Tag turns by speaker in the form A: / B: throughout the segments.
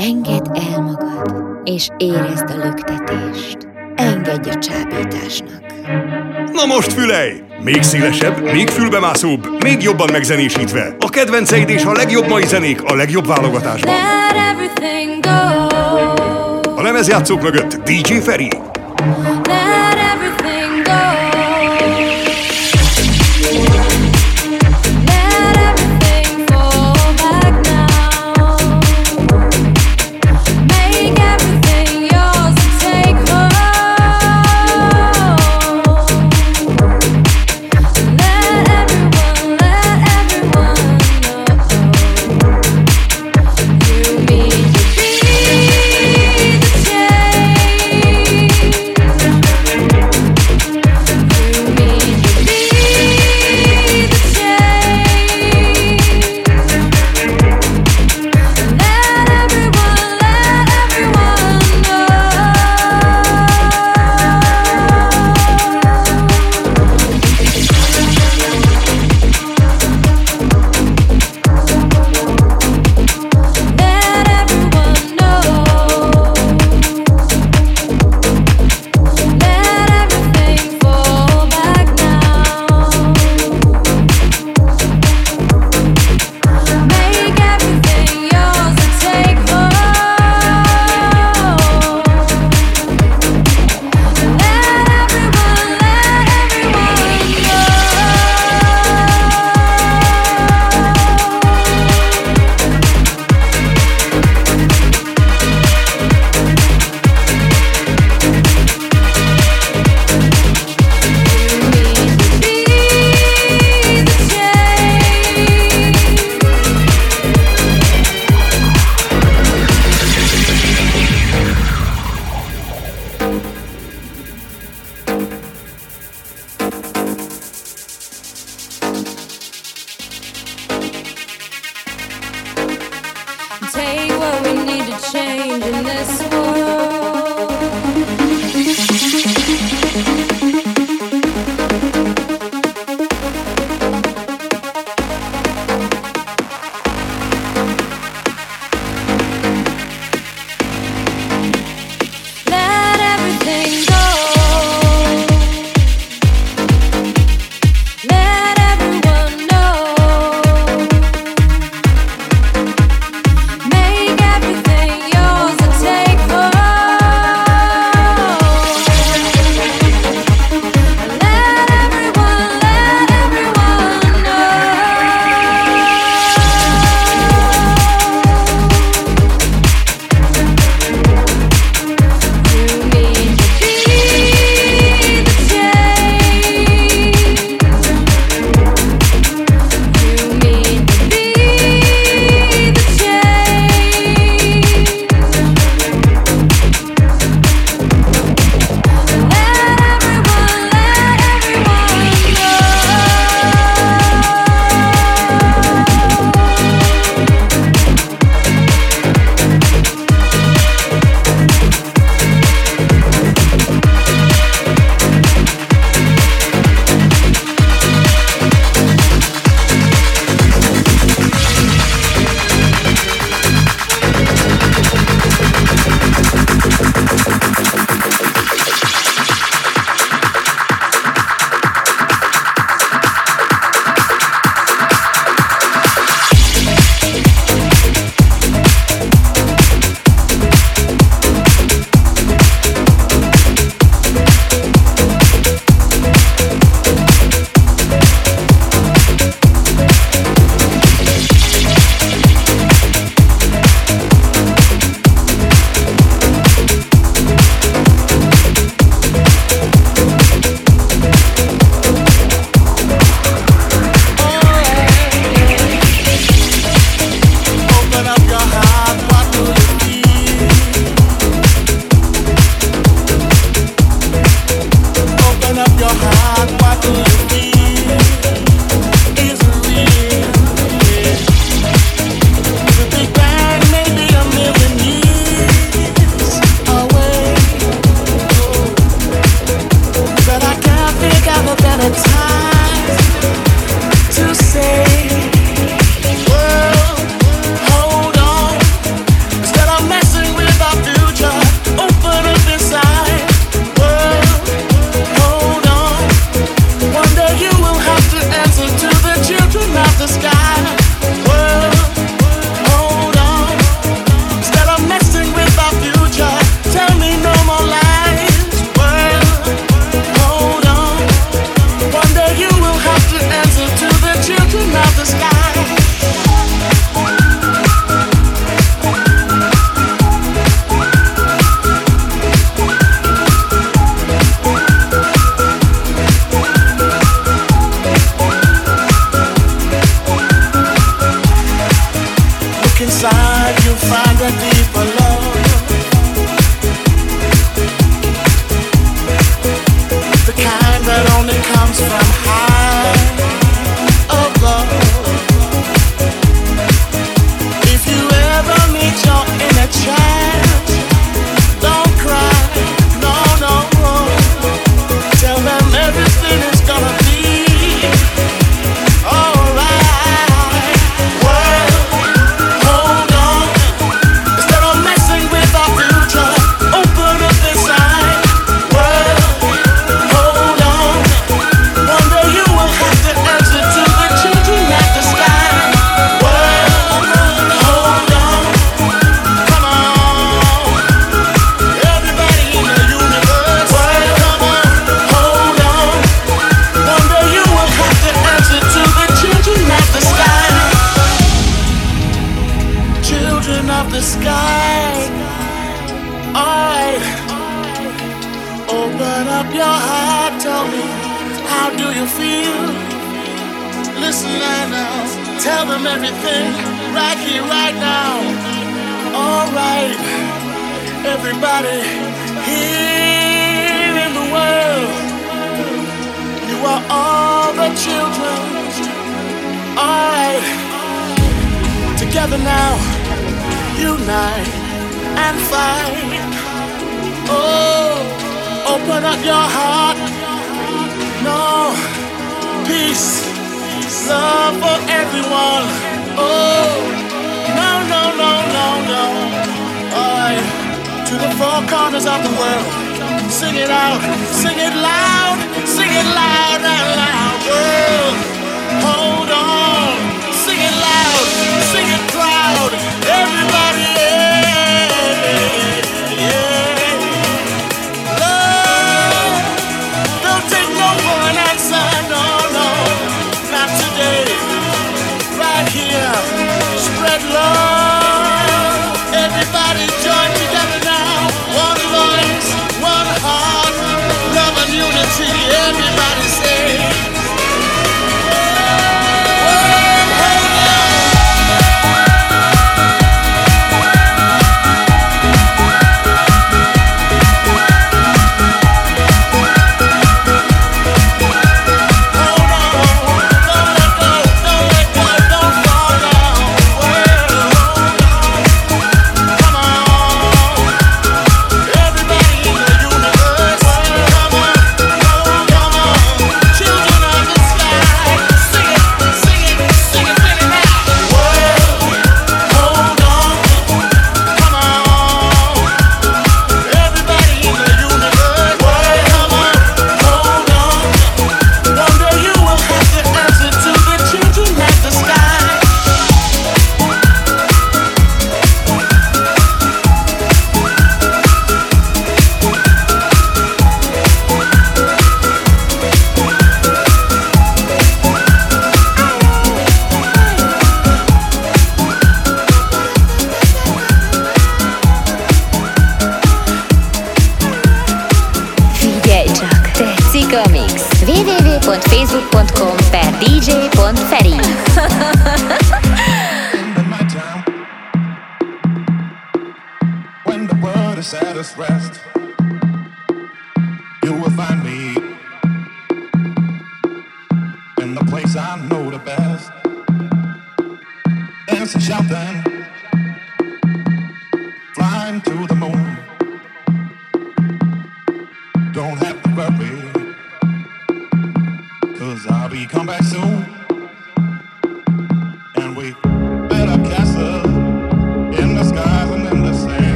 A: Engedd el magad, és érezd a löktetést. Engedj a csábításnak.
B: Na most fülej! Még szélesebb, még fülbemászóbb, még jobban megzenésítve. A kedvenceid és a legjobb mai zenék a legjobb válogatásban. A lemezjátszók mögött DJ Feri.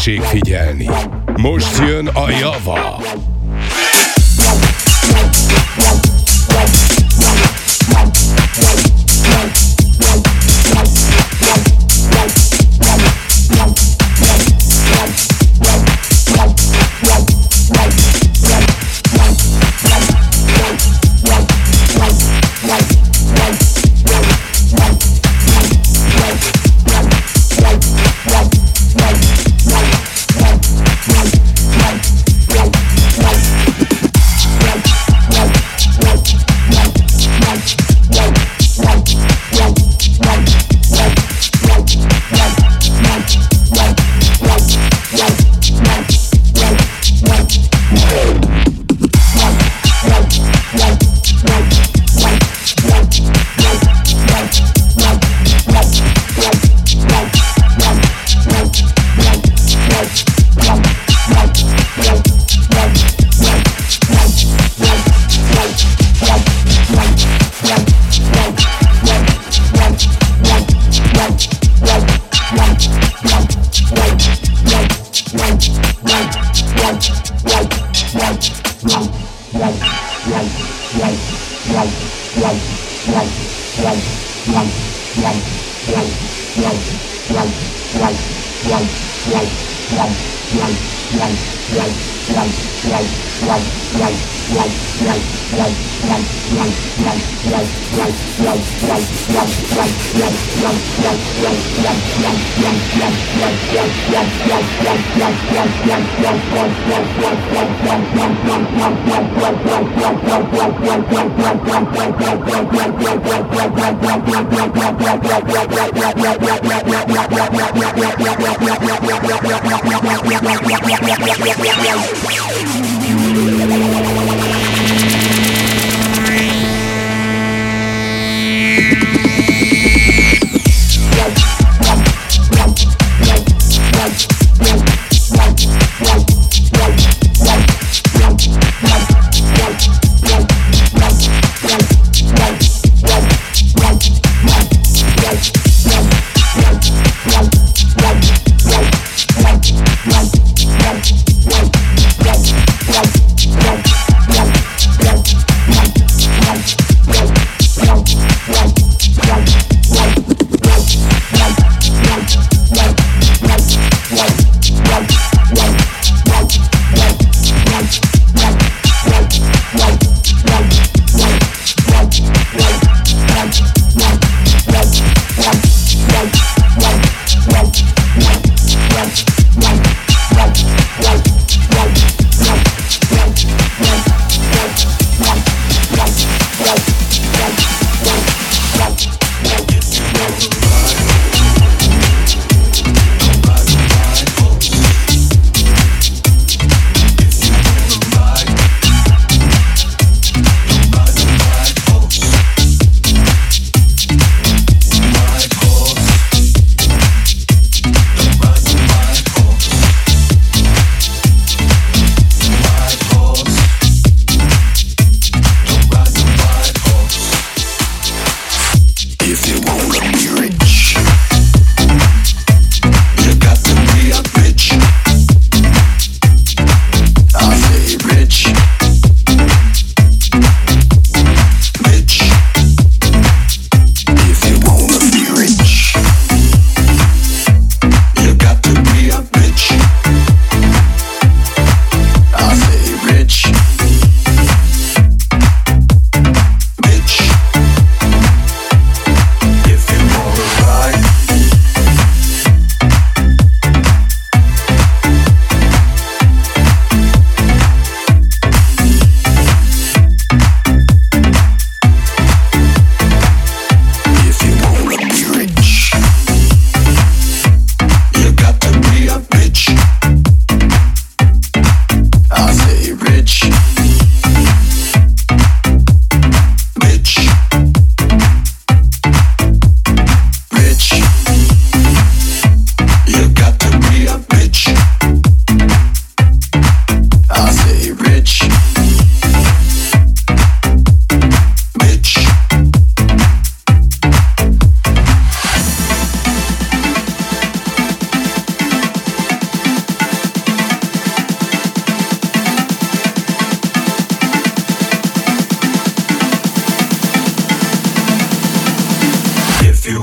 C: Tessék figyelni, most jön a java.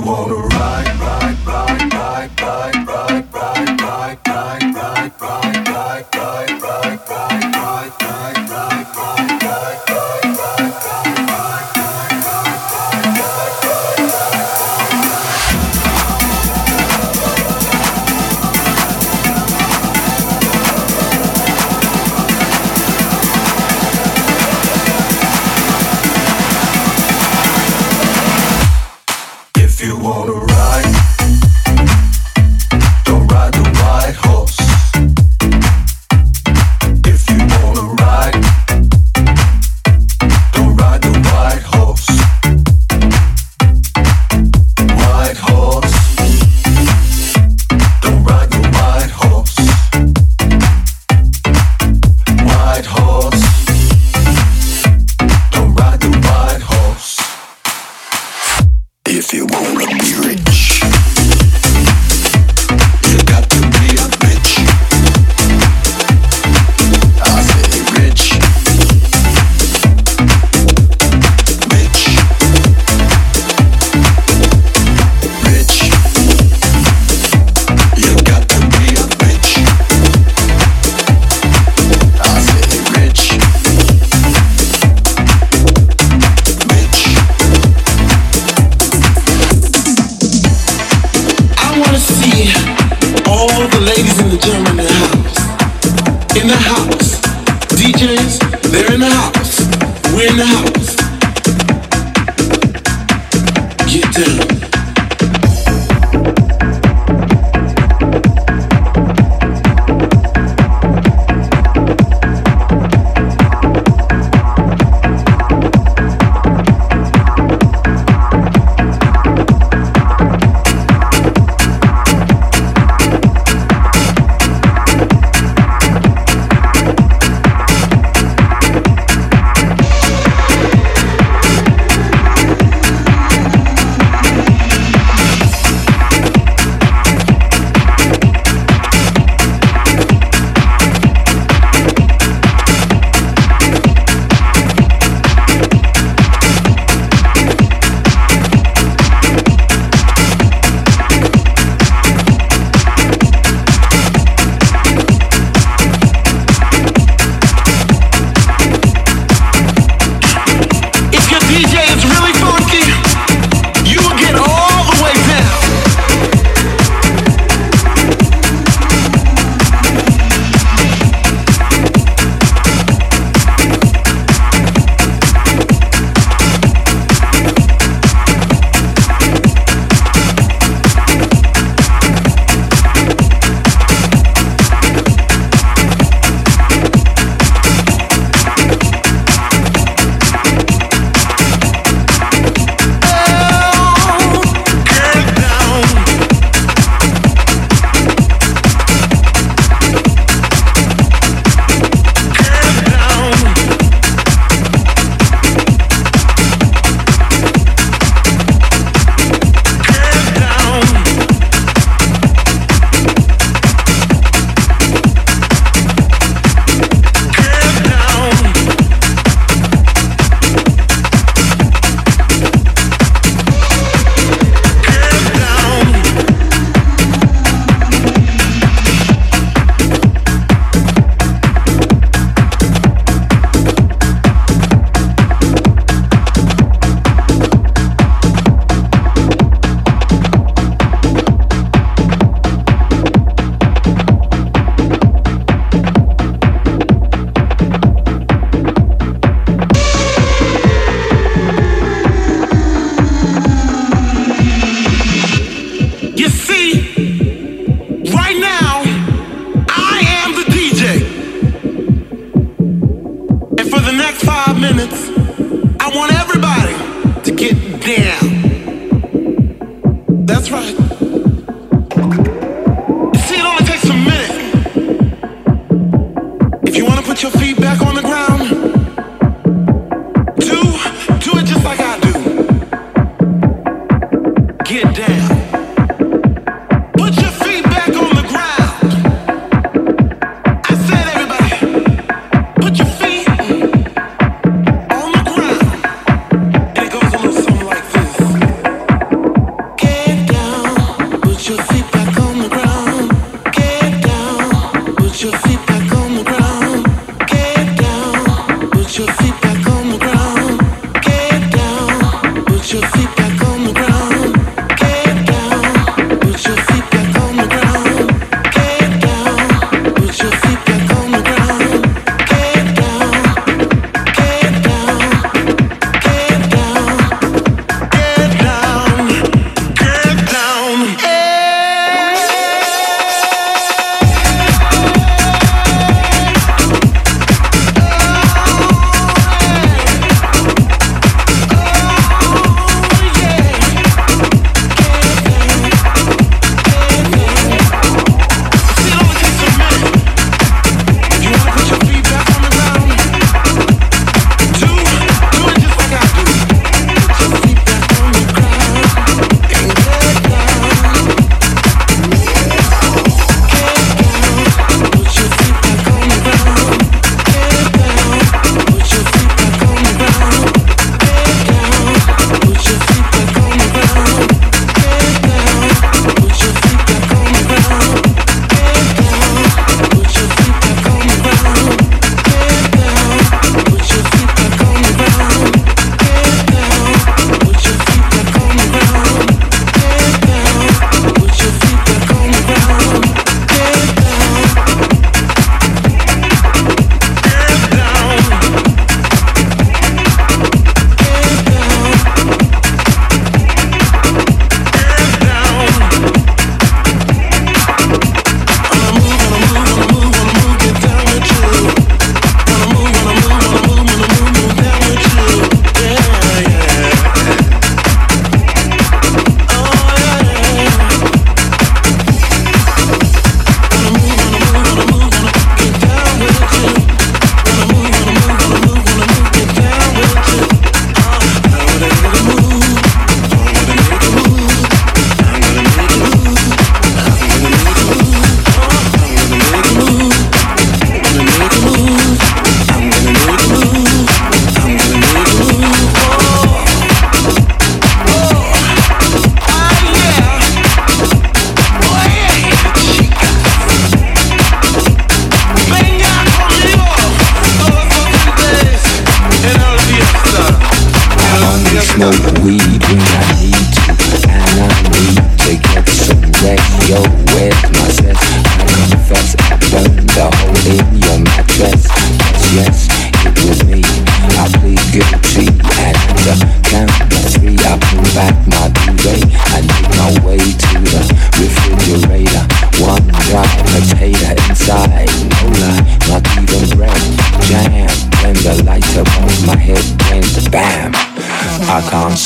C: wanna ride, ride.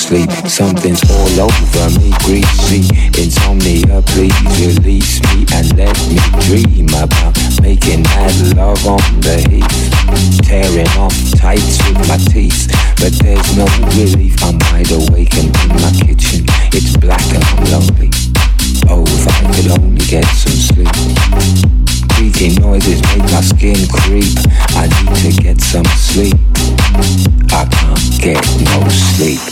C: sleep. Something's all over me, greasy. Insomnia, please release me and let me dream about making that love on the heath. Tearing off tights with my teeth, but there's no relief. I'm wide awake and
D: in my
E: kitchen.
B: It's black and I'm lonely. Oh, if I could only get some sleep. Creaking noises make my skin creep. I need to get some sleep. I can't get no sleep.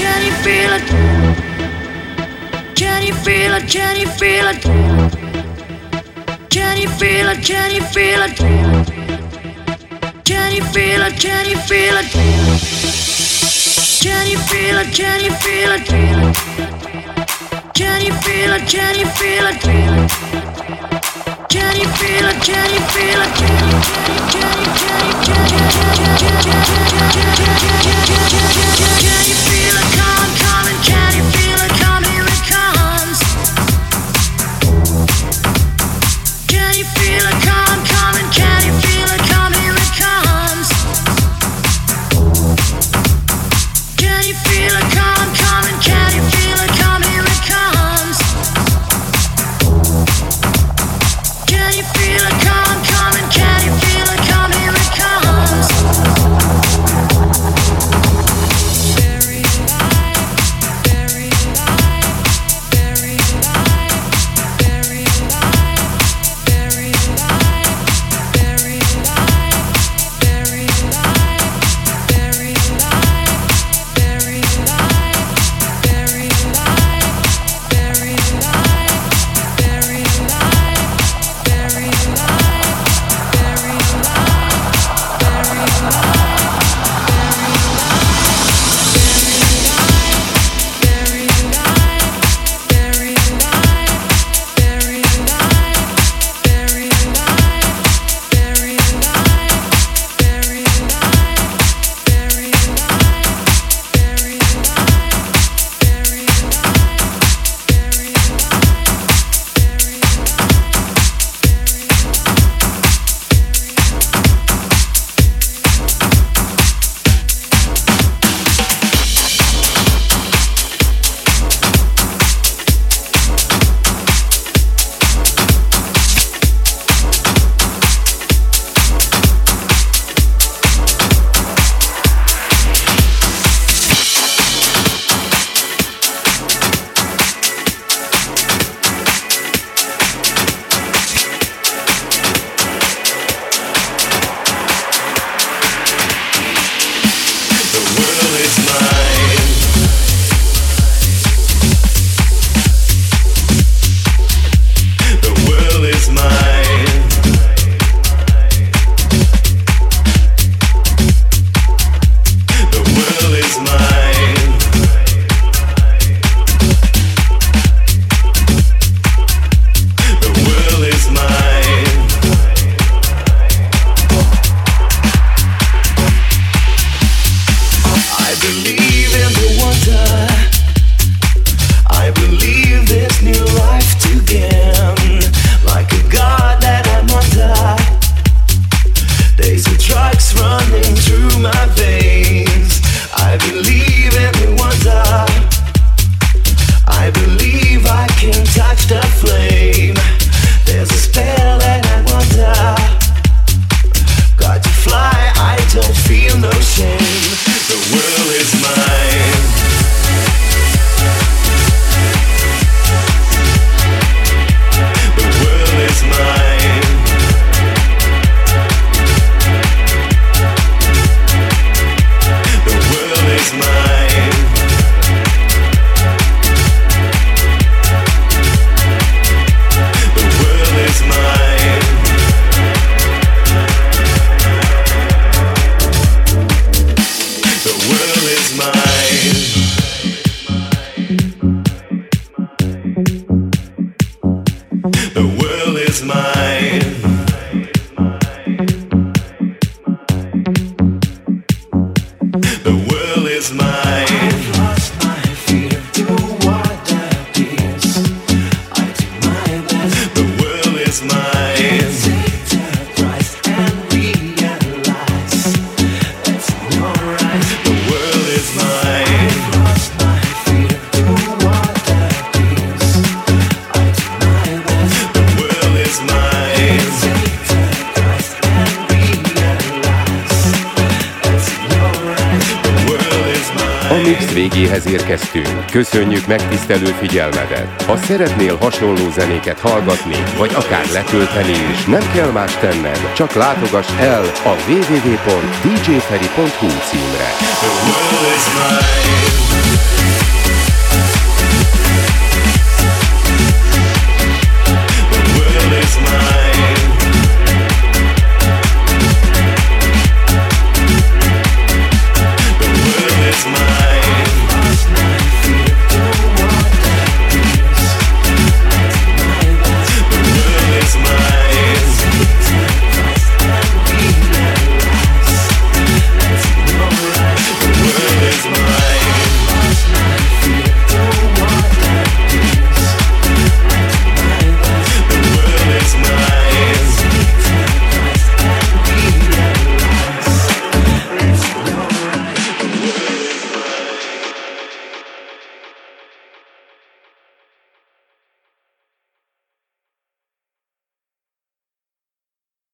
B: Can you feel it? Can you feel it? Can you feel it? Can you feel it? Can you feel it? Can you feel it? Can you feel it? Can you feel it? Can you feel it? Can you feel it? Can you feel it? Can you feel it? Can you feel it? Can you feel it? Can you feel it?
D: Megtisztelő figyelmedet. Ha szeretnél hasonló zenéket hallgatni, vagy akár letölteni is, nem kell más tenned, csak látogass el a www.djferi.hu címre.
F: The world is mine.